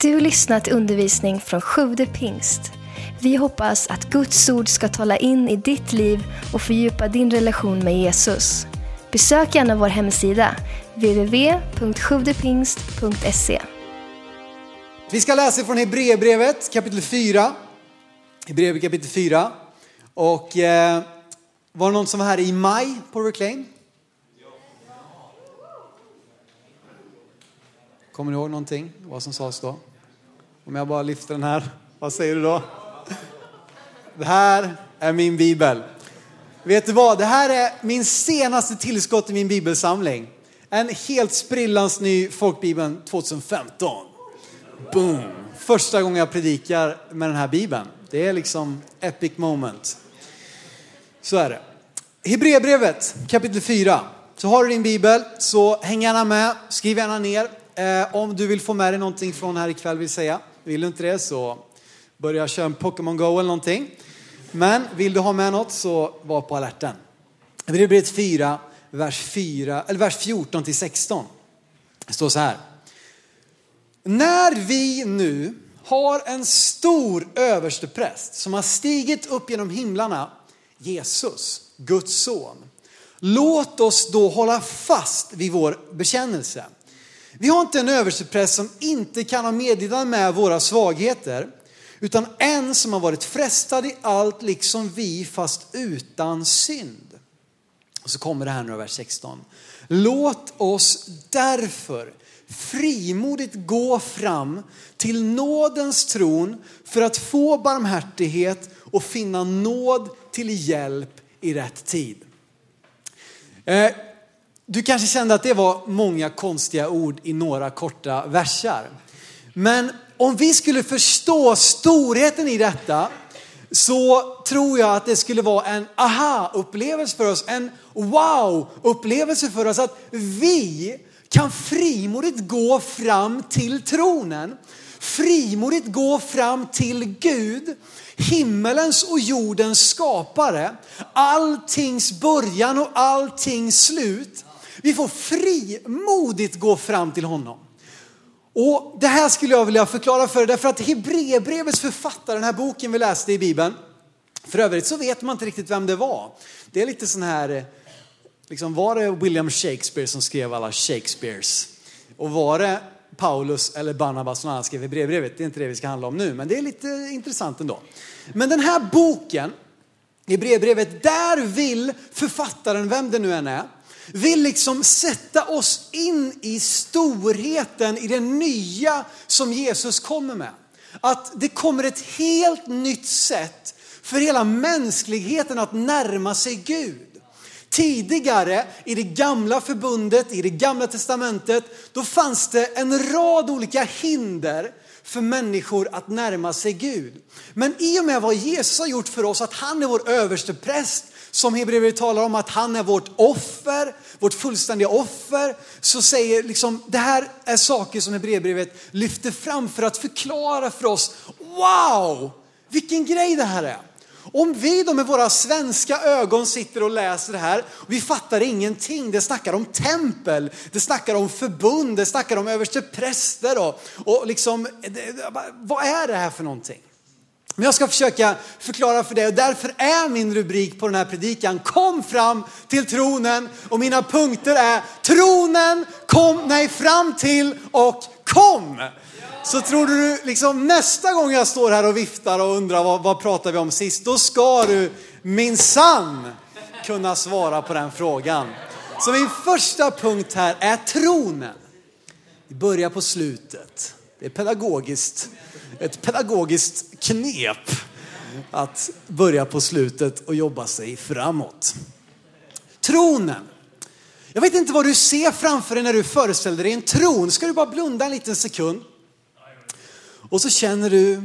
Du lyssnat till undervisning från Sjude pingst. Vi hoppas att Guds ord ska tala in i ditt liv och fördjupa din relation med Jesus. Besök gärna vår hemsida, www.sjuvdepingst.se. Vi ska läsa från Hebreerbrevet kapitel 4. Hebreerbrevet kapitel 4. Och eh, var det någon som var här i maj på Reclaim? Kommer ni ihåg någonting? Vad som sades då? Om jag bara lyfter den här, vad säger du då? Det här är min bibel. Vet du vad? Det här är min senaste tillskott i min bibelsamling. En helt sprillans ny folkbibeln 2015. Boom! Första gången jag predikar med den här bibeln. Det är liksom epic moment. Så är det. Hebreerbrevet kapitel 4. Så har du din bibel så häng gärna med, skriv gärna ner. Eh, om du vill få med dig någonting från här ikväll vill säga. Vill du inte det så börja köra en Pokémon Go eller någonting. Men vill du ha med något så var på alerten. Hebreerbrevet 4, vers, 4, eller vers 14 till 16. Det står så här. När vi nu har en stor överstepräst som har stigit upp genom himlarna, Jesus, Guds son. Låt oss då hålla fast vid vår bekännelse. Vi har inte en överstepräst som inte kan ha medlidande med våra svagheter, utan en som har varit frestad i allt liksom vi fast utan synd. Och så kommer det här nu vers 16. Låt oss därför frimodigt gå fram till nådens tron för att få barmhärtighet och finna nåd till hjälp i rätt tid. Eh, du kanske kände att det var många konstiga ord i några korta versar. Men om vi skulle förstå storheten i detta så tror jag att det skulle vara en aha-upplevelse för oss, en wow-upplevelse för oss att vi kan frimodigt gå fram till tronen, frimodigt gå fram till Gud, himmelens och jordens skapare, alltings början och alltings slut. Vi får frimodigt gå fram till honom. Och Det här skulle jag vilja förklara för er därför att Hebreerbrevets författare, den här boken vi läste i Bibeln, för övrigt så vet man inte riktigt vem det var. Det är lite sån här, liksom var det William Shakespeare som skrev alla Shakespeares? Och var det Paulus eller Barnabas som skrev Hebreerbrevet? Det är inte det vi ska handla om nu, men det är lite intressant ändå. Men den här boken, Hebreerbrevet, där vill författaren, vem det nu än är, vill liksom sätta oss in i storheten i det nya som Jesus kommer med. Att det kommer ett helt nytt sätt för hela mänskligheten att närma sig Gud. Tidigare i det gamla förbundet, i det gamla testamentet, då fanns det en rad olika hinder för människor att närma sig Gud. Men i och med vad Jesus har gjort för oss, att han är vår överste präst, som Hebreerbrevet talar om att han är vårt offer, vårt fullständiga offer, så säger liksom det här är saker som Hebreerbrevet lyfter fram för att förklara för oss, wow, vilken grej det här är. Om vi då med våra svenska ögon sitter och läser det här, vi fattar ingenting. Det snackar om tempel, det snackar om förbund, det snackar om överstepräster och, och liksom, vad är det här för någonting? Men jag ska försöka förklara för dig och därför är min rubrik på den här predikan Kom fram till tronen och mina punkter är tronen, kom, nej fram till och kom. Så tror du liksom nästa gång jag står här och viftar och undrar vad, vad pratar vi om sist, då ska du minsann kunna svara på den frågan. Så min första punkt här är tronen. Vi börjar på slutet. Det är pedagogiskt ett pedagogiskt knep att börja på slutet och jobba sig framåt. Tronen. Jag vet inte vad du ser framför dig när du föreställer dig en tron. Ska du bara blunda en liten sekund? Och så känner du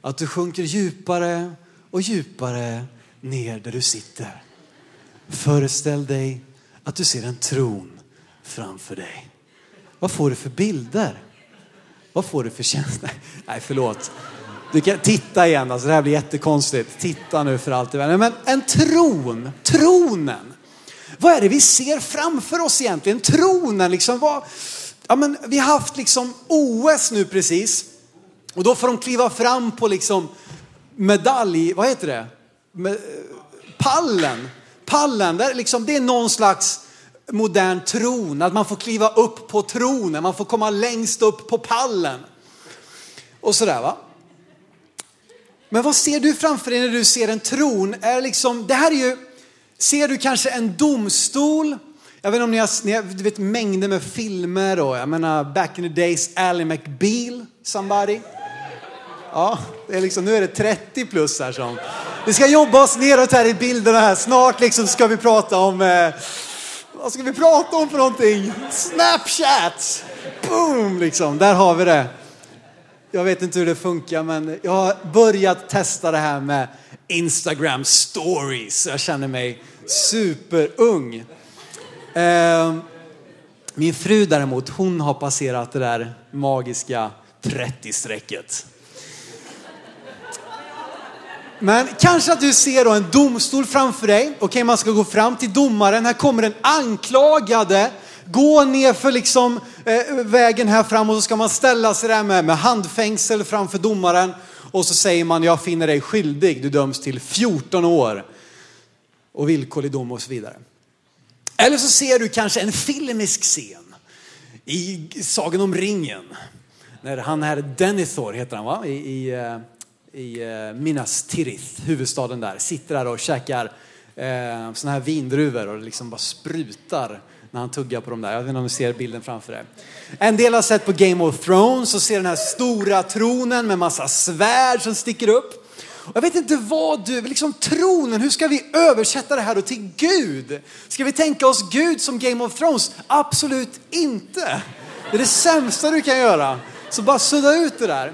att du sjunker djupare och djupare ner där du sitter. Föreställ dig att du ser en tron framför dig. Vad får du för bilder? Vad får du för känsla? Nej, förlåt. Du kan titta igen, alltså det här blir jättekonstigt. Titta nu för allt i världen. Men en tron, tronen. Vad är det vi ser framför oss egentligen? Tronen, liksom vad? Ja, men vi har haft liksom OS nu precis. Och då får de kliva fram på liksom medalj, vad heter det? Med, pallen. Pallen, där liksom, det är någon slags modern tron, att man får kliva upp på tronen, man får komma längst upp på pallen. Och sådär va. Men vad ser du framför dig när du ser en tron? Är liksom, det här är ju, ser du kanske en domstol? Jag vet inte om ni har, ni har du vet, mängder med filmer och jag menar back in the days, Ally McBeal, somebody. Ja, det är liksom, nu är det 30 plus här som. Vi ska jobba oss neråt här i bilderna här. Snart liksom ska vi prata om, eh, vad ska vi prata om för någonting? Snapchat! Boom, liksom, där har vi det. Jag vet inte hur det funkar men jag har börjat testa det här med Instagram stories. Jag känner mig superung. Eh, min fru däremot, hon har passerat det där magiska 30-strecket. Men kanske att du ser då en domstol framför dig. Okej, okay, man ska gå fram till domaren. Här kommer den anklagade. Gå ner för liksom eh, vägen här fram och så ska man ställa sig där med, med handfängsel framför domaren. Och så säger man, jag finner dig skyldig. Du döms till 14 år och villkorlig dom och så vidare. Eller så ser du kanske en filmisk scen i Sagan om ringen. När han här, Denethor heter han va? I, i, eh, i eh, Minas Tirith, huvudstaden där, sitter där och käkar eh, såna här vindruvor och liksom bara sprutar när han tuggar på dem där. Jag vet inte om du ser bilden framför dig. En del har sett på Game of Thrones och ser den här stora tronen med massa svärd som sticker upp. Jag vet inte vad du, liksom tronen, hur ska vi översätta det här då till Gud? Ska vi tänka oss Gud som Game of Thrones? Absolut inte. Det är det sämsta du kan göra. Så bara sudda ut det där.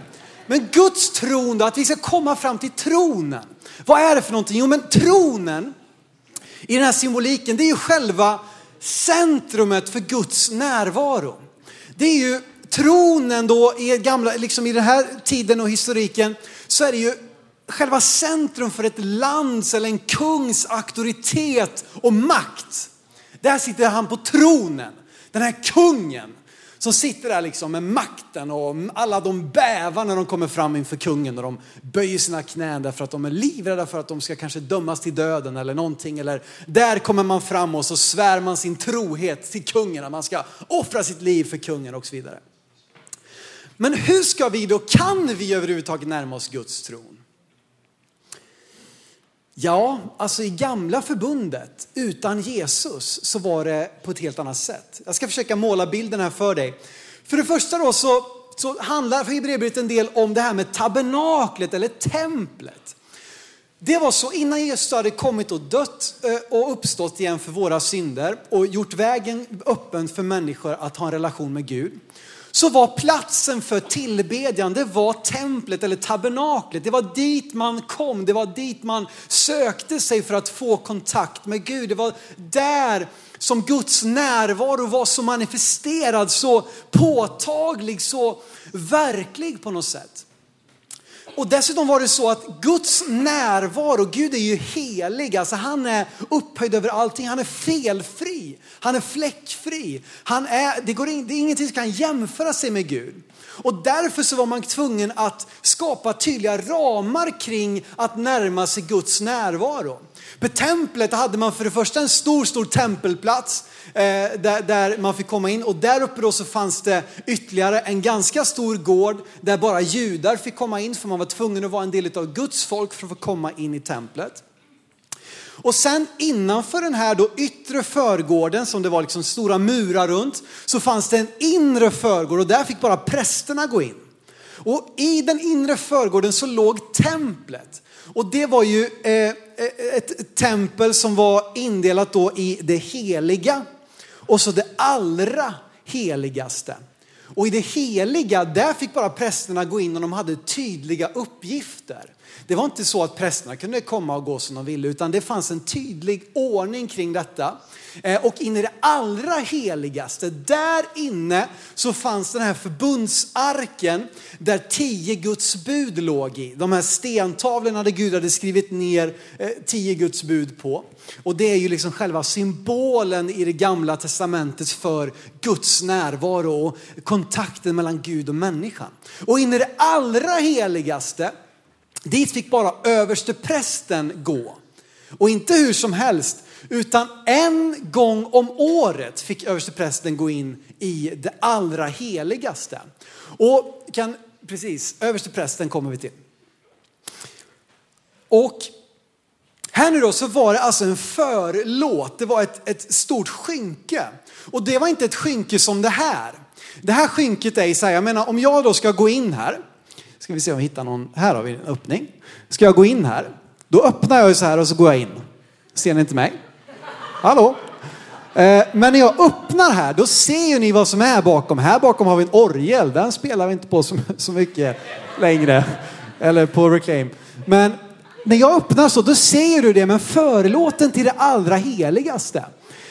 Men Guds tron då, att vi ska komma fram till tronen. Vad är det för någonting? Jo men tronen i den här symboliken, det är ju själva centrumet för Guds närvaro. Det är ju tronen då i, gamla, liksom i den här tiden och historiken så är det ju själva centrum för ett lands eller en kungs auktoritet och makt. Där sitter han på tronen, den här kungen som sitter där liksom med makten och alla de bävar när de kommer fram inför kungen och de böjer sina knän därför att de är livrädda för att de ska kanske dömas till döden eller någonting. Eller där kommer man fram och så svär man sin trohet till kungen, att man ska offra sitt liv för kungen och så vidare. Men hur ska vi då, kan vi överhuvudtaget närma oss Guds tron? Ja, alltså i gamla förbundet utan Jesus så var det på ett helt annat sätt. Jag ska försöka måla bilden här för dig. För det första då så, så handlar Hebreerbrevet en del om det här med tabernaklet eller templet. Det var så innan Jesus hade kommit och dött eh, och uppstått igen för våra synder och gjort vägen öppen för människor att ha en relation med Gud så var platsen för tillbedjan, det var templet eller tabernaklet. Det var dit man kom, det var dit man sökte sig för att få kontakt med Gud. Det var där som Guds närvaro var så manifesterad, så påtaglig, så verklig på något sätt. Och dessutom var det så att Guds närvaro, Gud är ju helig, alltså han är upphöjd över allting, han är felfri, han är fläckfri. Han är, det, går in, det är ingenting som kan jämföra sig med Gud. Och därför så var man tvungen att skapa tydliga ramar kring att närma sig Guds närvaro. På templet hade man för det första en stor, stor tempelplats eh, där, där, man fick komma in och där uppe då så fanns det ytterligare en ganska stor gård där bara judar fick komma in för man var tvungen att vara en del av Guds folk för att få komma in i templet. Och sen innanför den här då yttre förgården som det var liksom stora murar runt så fanns det en inre förgård och där fick bara prästerna gå in. Och i den inre förgården så låg templet. Och det var ju eh, eh ett tempel som var indelat då i det heliga och så det allra heligaste. Och i det heliga, där fick bara prästerna gå in och de hade tydliga uppgifter. Det var inte så att prästerna kunde komma och gå som de ville, utan det fanns en tydlig ordning kring detta. Eh, och in i det allra heligaste, där inne så fanns den här förbundsarken där tio Guds bud låg i. De här stentavlorna där Gud hade skrivit ner eh, tio Guds bud på. Och det är ju liksom själva symbolen i det gamla testamentet för Guds närvaro och kontakten mellan Gud och människan. Och in i det allra heligaste, dit fick bara överste prästen gå. Och inte hur som helst, utan en gång om året fick översteprästen gå in i det allra heligaste. Och kan, precis, översteprästen kommer vi till. Och här nu då så var det alltså en förlåt, det var ett, ett stort skynke. Och det var inte ett skynke som det här. Det här skynket är så här, jag menar om jag då ska gå in här, ska vi se om vi hittar någon, här har vi en öppning. Ska jag gå in här, då öppnar jag så här och så går jag in. Ser ni inte mig? Hallå? Eh, men när jag öppnar här, då ser ju ni vad som är bakom. Här bakom har vi en orgel. Den spelar vi inte på så, så mycket längre. Eller på reclaim. Men när jag öppnar så, då ser du det. Men förlåten till det allra heligaste.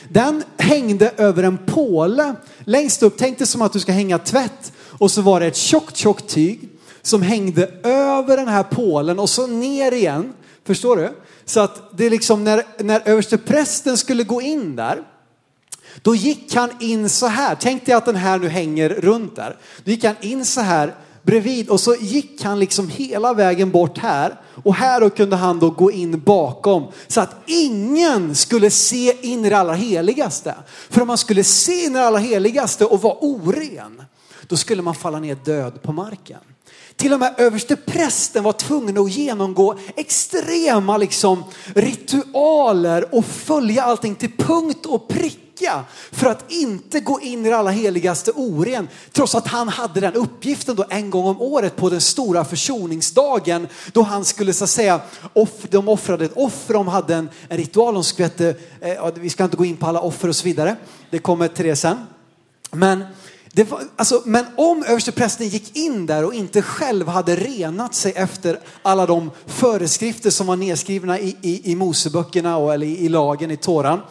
Den hängde över en påle längst upp. Tänk dig som att du ska hänga tvätt. Och så var det ett tjockt, tjockt tyg som hängde över den här pålen och så ner igen. Förstår du? Så att det är liksom när, när översteprästen skulle gå in där, då gick han in så här. Tänk dig att den här nu hänger runt där. Då gick han in så här bredvid och så gick han liksom hela vägen bort här. Och här då kunde han då gå in bakom så att ingen skulle se in i det allra heligaste. För om man skulle se in i det allra heligaste och vara oren, då skulle man falla ner död på marken. Till och med överste prästen var tvungen att genomgå extrema liksom, ritualer och följa allting till punkt och pricka för att inte gå in i det allra heligaste oren. Trots att han hade den uppgiften då en gång om året på den stora försoningsdagen då han skulle så att säga, off, de offrade ett offer, de hade en, en ritual, de skvätte, eh, vi ska inte gå in på alla offer och så vidare. Det kommer till det sen. Men var, alltså, men om översteprästen gick in där och inte själv hade renat sig efter alla de föreskrifter som var nedskrivna i, i, i Moseböckerna och, eller i, i lagen i Toran,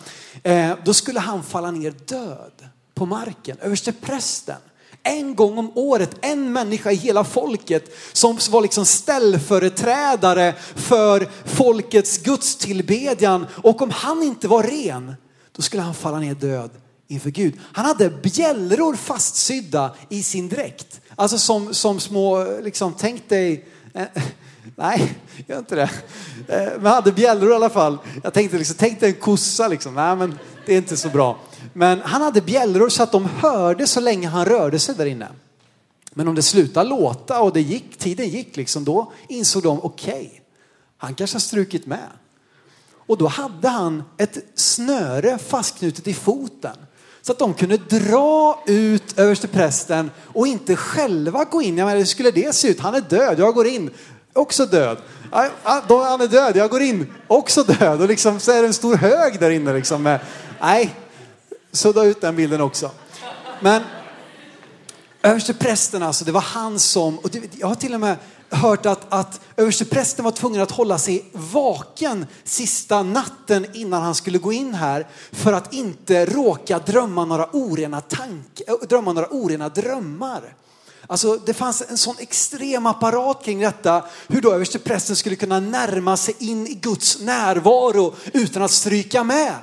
eh, då skulle han falla ner död på marken. Översteprästen, en gång om året, en människa i hela folket som var liksom ställföreträdare för folkets gudstillbedjan. Och om han inte var ren, då skulle han falla ner död inför Gud. Han hade bjällror fastsydda i sin dräkt. Alltså som, som små, liksom tänk dig, eh, nej, gör inte det. Eh, men hade bjällror i alla fall. Jag tänkte liksom, tänk dig en kossa liksom. Nej men det är inte så bra. Men han hade bjällror så att de hörde så länge han rörde sig där inne. Men om det slutade låta och det gick, tiden gick liksom, då insåg de okej, okay, han kanske har strukit med. Och då hade han ett snöre fastknutet i foten så att de kunde dra ut översteprästen och inte själva gå in. Jag menar, hur skulle det se ut? Han är död, jag går in. Också död. Han är död, jag går in. Också död. Och liksom, så är det en stor hög där inne. Liksom nej, sudda ut den bilden också. Men översteprästen alltså, det var han som, och det, jag har till och med hört att, att översteprästen var tvungen att hålla sig vaken sista natten innan han skulle gå in här för att inte råka drömma några orena, tank, drömma några orena drömmar. Alltså det fanns en sån extrem apparat kring detta, hur då översteprästen skulle kunna närma sig in i Guds närvaro utan att stryka med.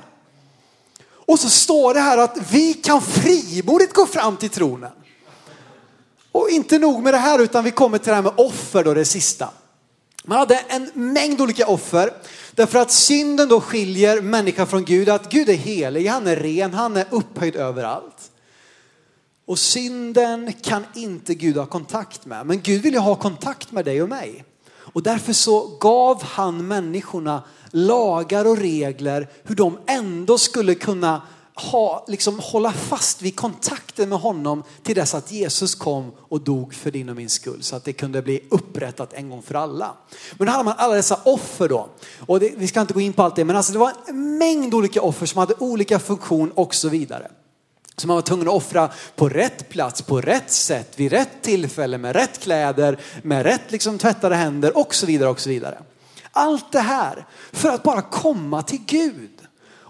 Och så står det här att vi kan frimodigt gå fram till tronen. Och inte nog med det här utan vi kommer till det här med offer då, det sista. Man hade en mängd olika offer därför att synden då skiljer människan från Gud. Att Gud är helig, han är ren, han är upphöjd överallt. Och synden kan inte Gud ha kontakt med. Men Gud vill ju ha kontakt med dig och mig. Och därför så gav han människorna lagar och regler hur de ändå skulle kunna ha, liksom, hålla fast vid kontakten med honom till dess att Jesus kom och dog för din och min skull. Så att det kunde bli upprättat en gång för alla. Men då hade man alla dessa offer då. Och det, vi ska inte gå in på allt det, men alltså det var en mängd olika offer som hade olika funktion och så vidare. Så man var tvungen att offra på rätt plats, på rätt sätt, vid rätt tillfälle, med rätt kläder, med rätt liksom, tvättade händer och så vidare och så vidare. Allt det här för att bara komma till Gud.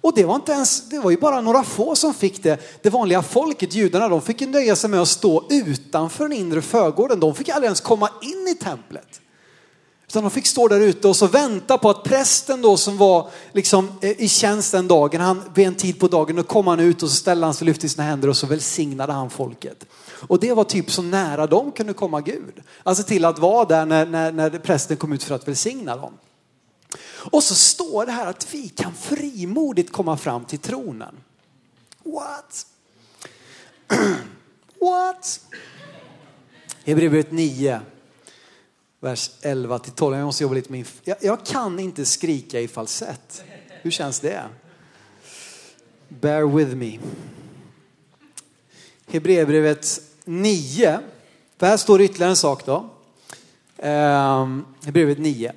Och det var inte ens, det var ju bara några få som fick det. Det vanliga folket, judarna, de fick ju nöja sig med att stå utanför den inre förgården. De fick aldrig ens komma in i templet. Utan de fick stå där ute och så vänta på att prästen då som var liksom eh, i tjänst den dagen, han vid en tid på dagen, då kom han ut och så ställde han sig, och lyfte sina händer och så välsignade han folket. Och det var typ så nära de kunde komma Gud. Alltså till att vara där när, när, när prästen kom ut för att välsigna dem. Och så står det här att vi kan frimodigt komma fram till tronen. What? What? Hebreerbrevet 9, vers 11 till 12. Jag måste jobba lite med jag, jag kan inte skrika i falsett. Hur känns det? Bear with me. Hebreerbrevet 9, för här står det ytterligare en sak då. Ehm, Hebreerbrevet 9.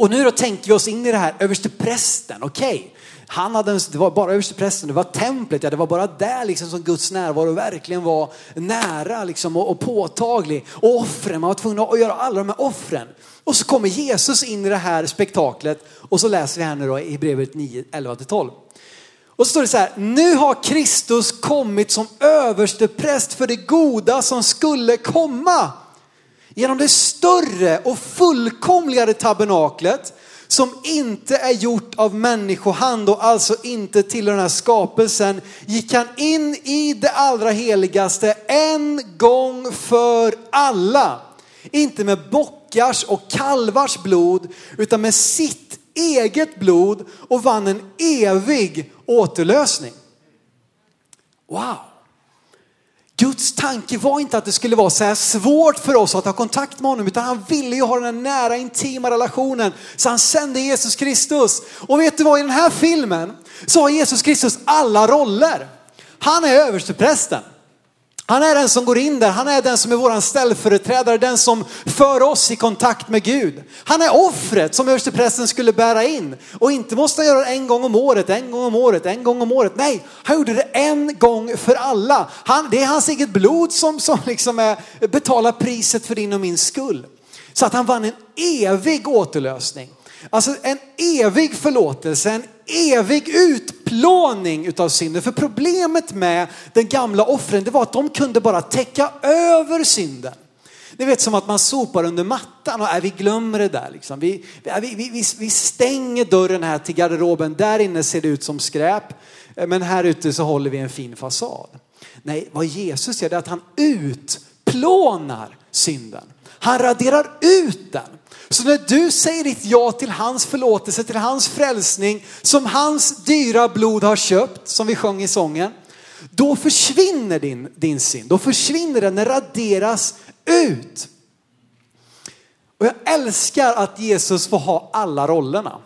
Och nu då tänker vi oss in i det här översteprästen, okej. Okay. Han hade, det var bara översteprästen, det var templet, ja, det var bara där liksom som Guds närvaro verkligen var nära liksom, och, och påtaglig. Och offren, man var tvungen att göra alla de här offren. Och så kommer Jesus in i det här spektaklet och så läser vi här nu då i brevet 9, 11-12. Och så står det så här, nu har Kristus kommit som överstepräst för det goda som skulle komma. Genom det större och fullkomligare tabernaklet som inte är gjort av människohand och alltså inte till den här skapelsen gick han in i det allra heligaste en gång för alla. Inte med bockars och kalvars blod utan med sitt eget blod och vann en evig återlösning. Wow! Guds tanke var inte att det skulle vara så här svårt för oss att ha kontakt med honom, utan han ville ju ha den här nära intima relationen. Så han sände Jesus Kristus. Och vet du vad, i den här filmen så har Jesus Kristus alla roller. Han är översteprästen. Han är den som går in där, han är den som är våran ställföreträdare, den som för oss i kontakt med Gud. Han är offret som översteprästen skulle bära in. Och inte måste han göra det en gång om året, en gång om året, en gång om året. Nej, han gjorde det en gång för alla. Han, det är hans eget blod som, som liksom är, betalar priset för din och min skull. Så att han vann en evig återlösning. Alltså en evig förlåtelse, en evig utbildning utplåning utav synden. För problemet med den gamla offren, det var att de kunde bara täcka över synden. Ni vet som att man sopar under mattan och äh, vi glömmer det där. Liksom. Vi, vi, vi, vi, stänger dörren här till garderoben, där inne ser det ut som skräp. Men här ute så håller vi en fin fasad. Nej, vad Jesus gör är att han utplånar synden. Han raderar ut den. Så när du säger ditt ja till hans förlåtelse, till hans frälsning, som hans dyra blod har köpt, som vi sjöng i sången, då försvinner din, din synd. Då försvinner den, den raderas ut. Och jag älskar att Jesus får ha alla rollerna.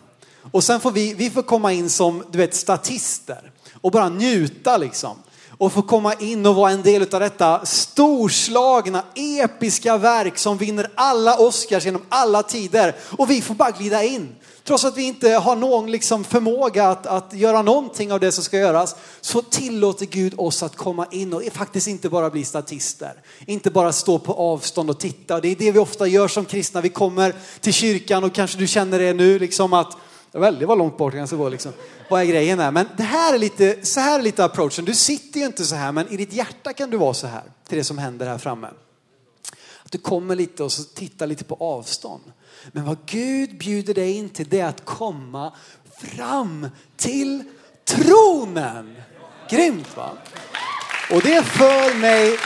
Och sen får vi, vi får komma in som du vet statister och bara njuta liksom och få komma in och vara en del av detta storslagna, episka verk som vinner alla Oscars genom alla tider. Och vi får bara glida in. Trots att vi inte har någon liksom förmåga att, att göra någonting av det som ska göras så tillåter Gud oss att komma in och faktiskt inte bara bli statister. Inte bara stå på avstånd och titta. Det är det vi ofta gör som kristna. Vi kommer till kyrkan och kanske du känner det nu liksom att Väldigt var långt bort kanske var liksom. Vad är grejen här? Men det här är lite, så här är lite approachen. Du sitter ju inte så här, men i ditt hjärta kan du vara så här till det som händer här framme. Att du kommer lite och så tittar lite på avstånd. Men vad Gud bjuder dig in till det är att komma fram till tronen. Grymt va? Och det för mig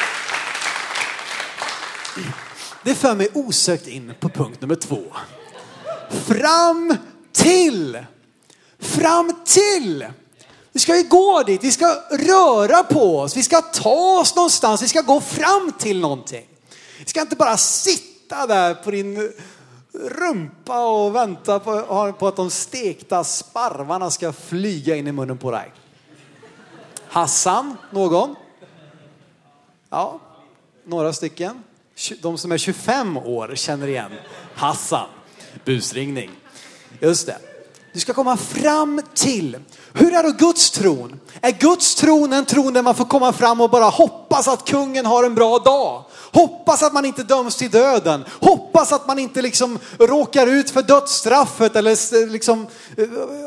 det för mig osökt in på punkt nummer två. Fram till. Fram till. Vi ska ju gå dit, vi ska röra på oss, vi ska ta oss någonstans, vi ska gå fram till någonting. Vi ska inte bara sitta där på din rumpa och vänta på, på att de stekta sparvarna ska flyga in i munnen på dig. Hassan, någon? Ja, några stycken. De som är 25 år känner igen Hassan. Busringning. Just det. Du ska komma fram till. Hur är då Guds tron? Är Guds tron en tron där man får komma fram och bara hoppas att kungen har en bra dag? Hoppas att man inte döms till döden. Hoppas att man inte liksom råkar ut för dödsstraffet eller liksom eh,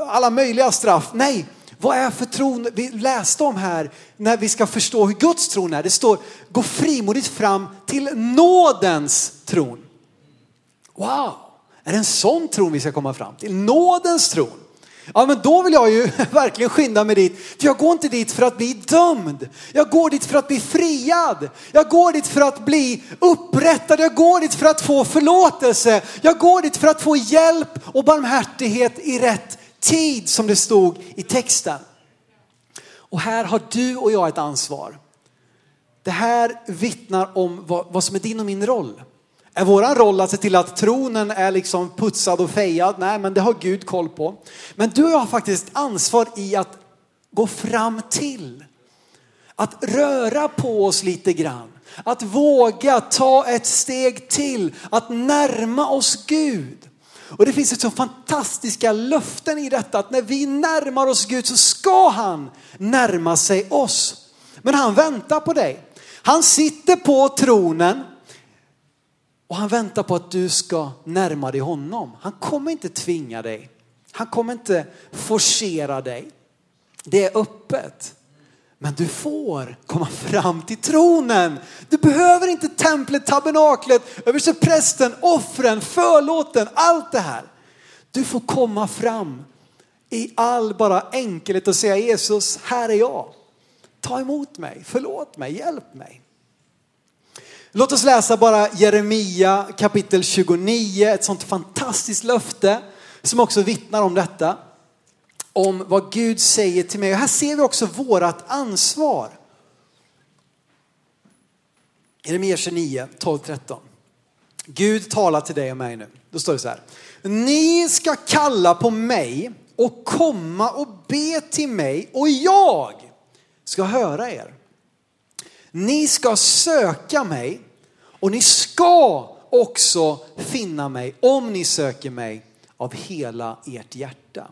alla möjliga straff. Nej, vad är för tron vi läste om här när vi ska förstå hur Guds tron är? Det står gå frimodigt fram till nådens tron. Wow! Är det en sån tron vi ska komma fram till? Nådens tron. Ja men då vill jag ju verkligen skynda mig dit. För jag går inte dit för att bli dömd. Jag går dit för att bli friad. Jag går dit för att bli upprättad. Jag går dit för att få förlåtelse. Jag går dit för att få hjälp och barmhärtighet i rätt tid som det stod i texten. Och här har du och jag ett ansvar. Det här vittnar om vad, vad som är din och min roll. Är våran roll att se till att tronen är liksom putsad och fejad? Nej, men det har Gud koll på. Men du har faktiskt ansvar i att gå fram till. Att röra på oss lite grann. Att våga ta ett steg till. Att närma oss Gud. Och det finns ett så fantastiska löften i detta att när vi närmar oss Gud så ska han närma sig oss. Men han väntar på dig. Han sitter på tronen och han väntar på att du ska närma dig honom. Han kommer inte tvinga dig. Han kommer inte forcera dig. Det är öppet. Men du får komma fram till tronen. Du behöver inte templet, tabernaklet, översteprästen, offren, förlåten, allt det här. Du får komma fram i all bara enkelhet och säga Jesus, här är jag. Ta emot mig, förlåt mig, hjälp mig. Låt oss läsa bara Jeremia kapitel 29, ett sånt fantastiskt löfte som också vittnar om detta. Om vad Gud säger till mig. Och här ser vi också vårat ansvar. Jeremia 29, 12-13. Gud talar till dig och mig nu. Då står det så här. Ni ska kalla på mig och komma och be till mig och jag ska höra er. Ni ska söka mig och ni ska också finna mig om ni söker mig av hela ert hjärta.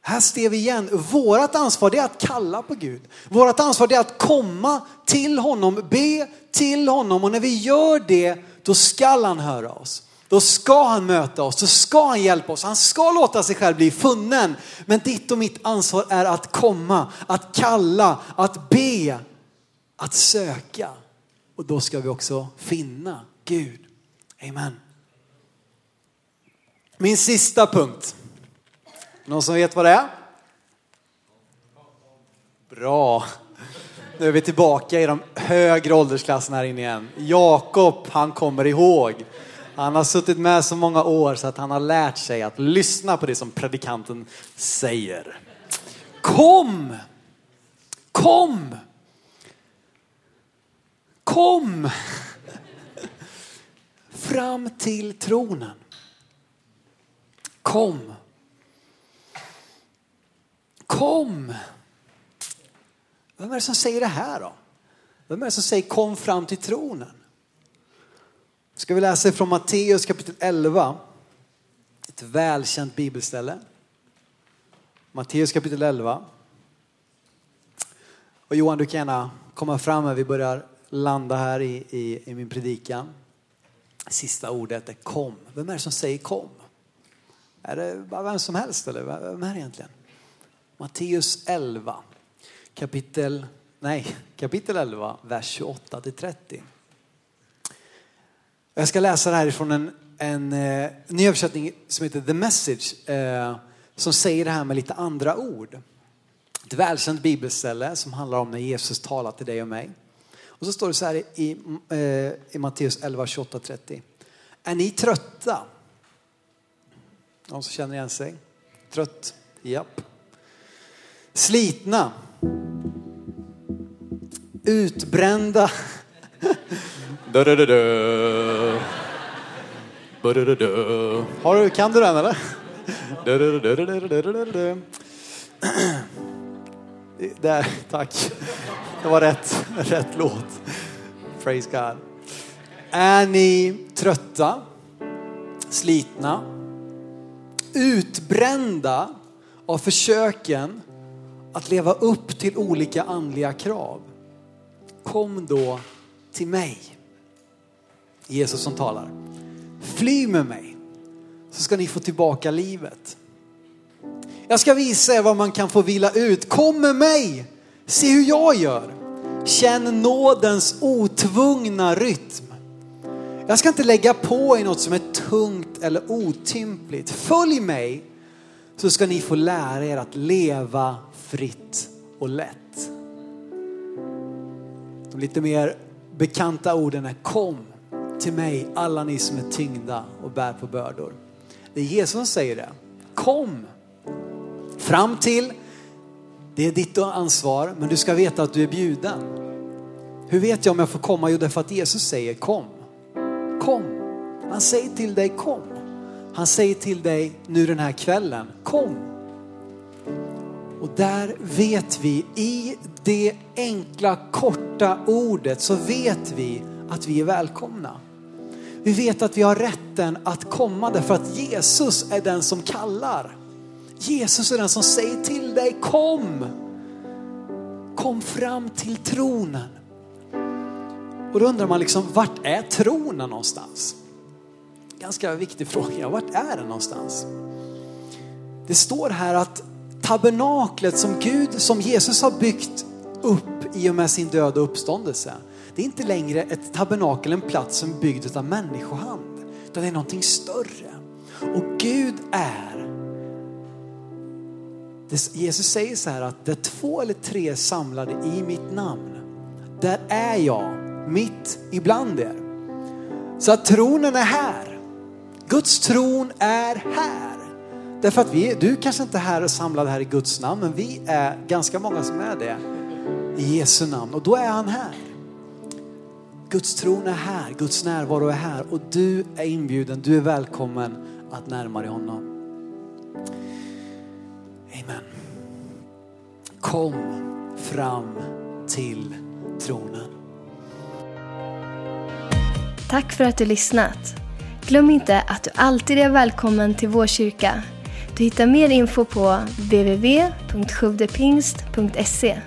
Här ser vi igen, vårt ansvar är att kalla på Gud. Vårt ansvar är att komma till honom, be till honom och när vi gör det, då skall han höra oss. Då ska han möta oss, då ska han hjälpa oss, han ska låta sig själv bli funnen. Men ditt och mitt ansvar är att komma, att kalla, att be, att söka. Och då ska vi också finna Gud. Amen. Min sista punkt. Någon som vet vad det är? Bra. Nu är vi tillbaka i de högre åldersklasserna här inne igen. Jakob, han kommer ihåg. Han har suttit med så många år så att han har lärt sig att lyssna på det som predikanten säger. Kom! Kom! Kom! Fram till tronen. Kom. Kom. Vem är det som säger det här då? Vem är det som säger kom fram till tronen? Ska vi läsa från Matteus kapitel 11. Ett välkänt bibelställe. Matteus kapitel 11. Och Johan, du kan gärna komma fram här. Vi börjar landa här i, i, i min predikan. Sista ordet är kom. Vem är det som säger kom? Är det bara vem som helst eller vem är det egentligen? Matteus 11, kapitel, nej, kapitel 11, vers 28 till 30. Jag ska läsa det här ifrån en, en, en eh, ny översättning som heter The Message, eh, som säger det här med lite andra ord. Ett välkänt bibelställe som handlar om när Jesus talar till dig och mig. Och så står det så här i, eh, i Matteus 11, 28, 30. Är ni trötta? Någon som känner igen sig? Trött? Japp. Slitna? Utbrända? Har du, kan du den eller? Där, tack. Det var rätt, rätt låt. Praise God. Är ni trötta, slitna, utbrända av försöken att leva upp till olika andliga krav? Kom då till mig. Jesus som talar. Fly med mig så ska ni få tillbaka livet. Jag ska visa er vad man kan få vila ut. Kom med mig Se hur jag gör. Känn nådens otvungna rytm. Jag ska inte lägga på i något som är tungt eller otympligt. Följ mig så ska ni få lära er att leva fritt och lätt. De lite mer bekanta orden är kom till mig alla ni som är tyngda och bär på bördor. Det är Jesus som säger det. Kom fram till, det är ditt ansvar, men du ska veta att du är bjuden. Hur vet jag om jag får komma? Jo, därför att Jesus säger kom. Kom. Han säger till dig kom. Han säger till dig nu den här kvällen, kom. Och där vet vi, i det enkla korta ordet så vet vi att vi är välkomna. Vi vet att vi har rätten att komma därför att Jesus är den som kallar. Jesus är den som säger till dig kom. Kom fram till tronen. Och då undrar man liksom, vart är tronen någonstans? Ganska viktig fråga, vart är den någonstans? Det står här att tabernaklet som Gud, som Jesus har byggt upp i och med sin död och uppståndelse. Det är inte längre ett tabernakel, en plats som är byggd av människohand. Utan det är någonting större. Och Gud är Jesus säger så här att där två eller tre är samlade i mitt namn, där är jag mitt ibland er. Så att tronen är här. Guds tron är här. Därför att vi, du kanske inte är här och samlad här i Guds namn, men vi är ganska många som är det i Jesu namn och då är han här. Guds tron är här, Guds närvaro är här och du är inbjuden, du är välkommen att närma dig honom. Amen. Kom fram till tronen. Tack för att du lyssnat. Glöm inte att du alltid är välkommen till vår kyrka. Du hittar mer info på www.sjuvdepingst.se